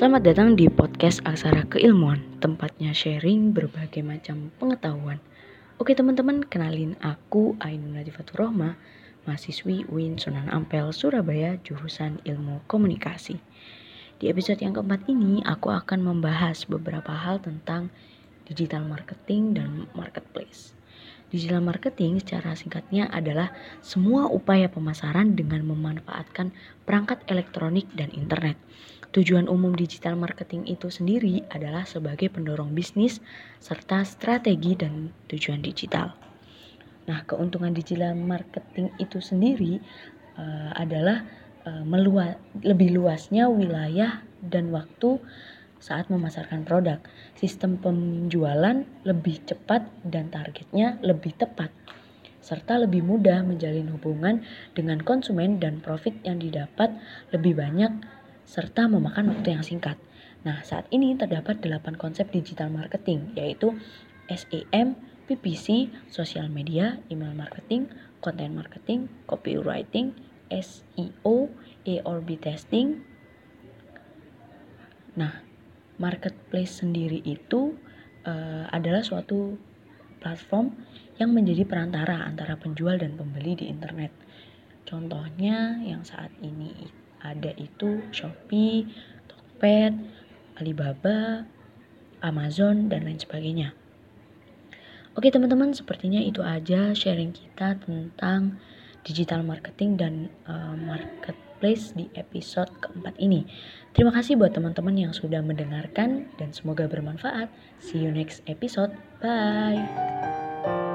Selamat datang di podcast Aksara Keilmuan, tempatnya sharing berbagai macam pengetahuan. Oke teman-teman, kenalin aku Ainun Nadifatur Rohma, mahasiswi UIN Sunan Ampel, Surabaya, jurusan Ilmu Komunikasi. Di episode yang keempat ini, aku akan membahas beberapa hal tentang digital marketing dan marketplace. Digital marketing secara singkatnya adalah semua upaya pemasaran dengan memanfaatkan perangkat elektronik dan internet. Tujuan umum digital marketing itu sendiri adalah sebagai pendorong bisnis serta strategi dan tujuan digital. Nah, keuntungan digital marketing itu sendiri uh, adalah uh, melua lebih luasnya wilayah dan waktu saat memasarkan produk. Sistem penjualan lebih cepat dan targetnya lebih tepat serta lebih mudah menjalin hubungan dengan konsumen dan profit yang didapat lebih banyak serta memakan waktu yang singkat. Nah, saat ini terdapat 8 konsep digital marketing yaitu SEM, PPC, social media, email marketing, content marketing, copywriting, SEO, A/B testing. Nah, marketplace sendiri itu uh, adalah suatu platform yang menjadi perantara antara penjual dan pembeli di internet. Contohnya yang saat ini ada itu Shopee, Tokped, Alibaba, Amazon, dan lain sebagainya. Oke teman-teman, sepertinya itu aja sharing kita tentang digital marketing dan uh, marketplace di episode keempat ini. Terima kasih buat teman-teman yang sudah mendengarkan dan semoga bermanfaat. See you next episode. Bye.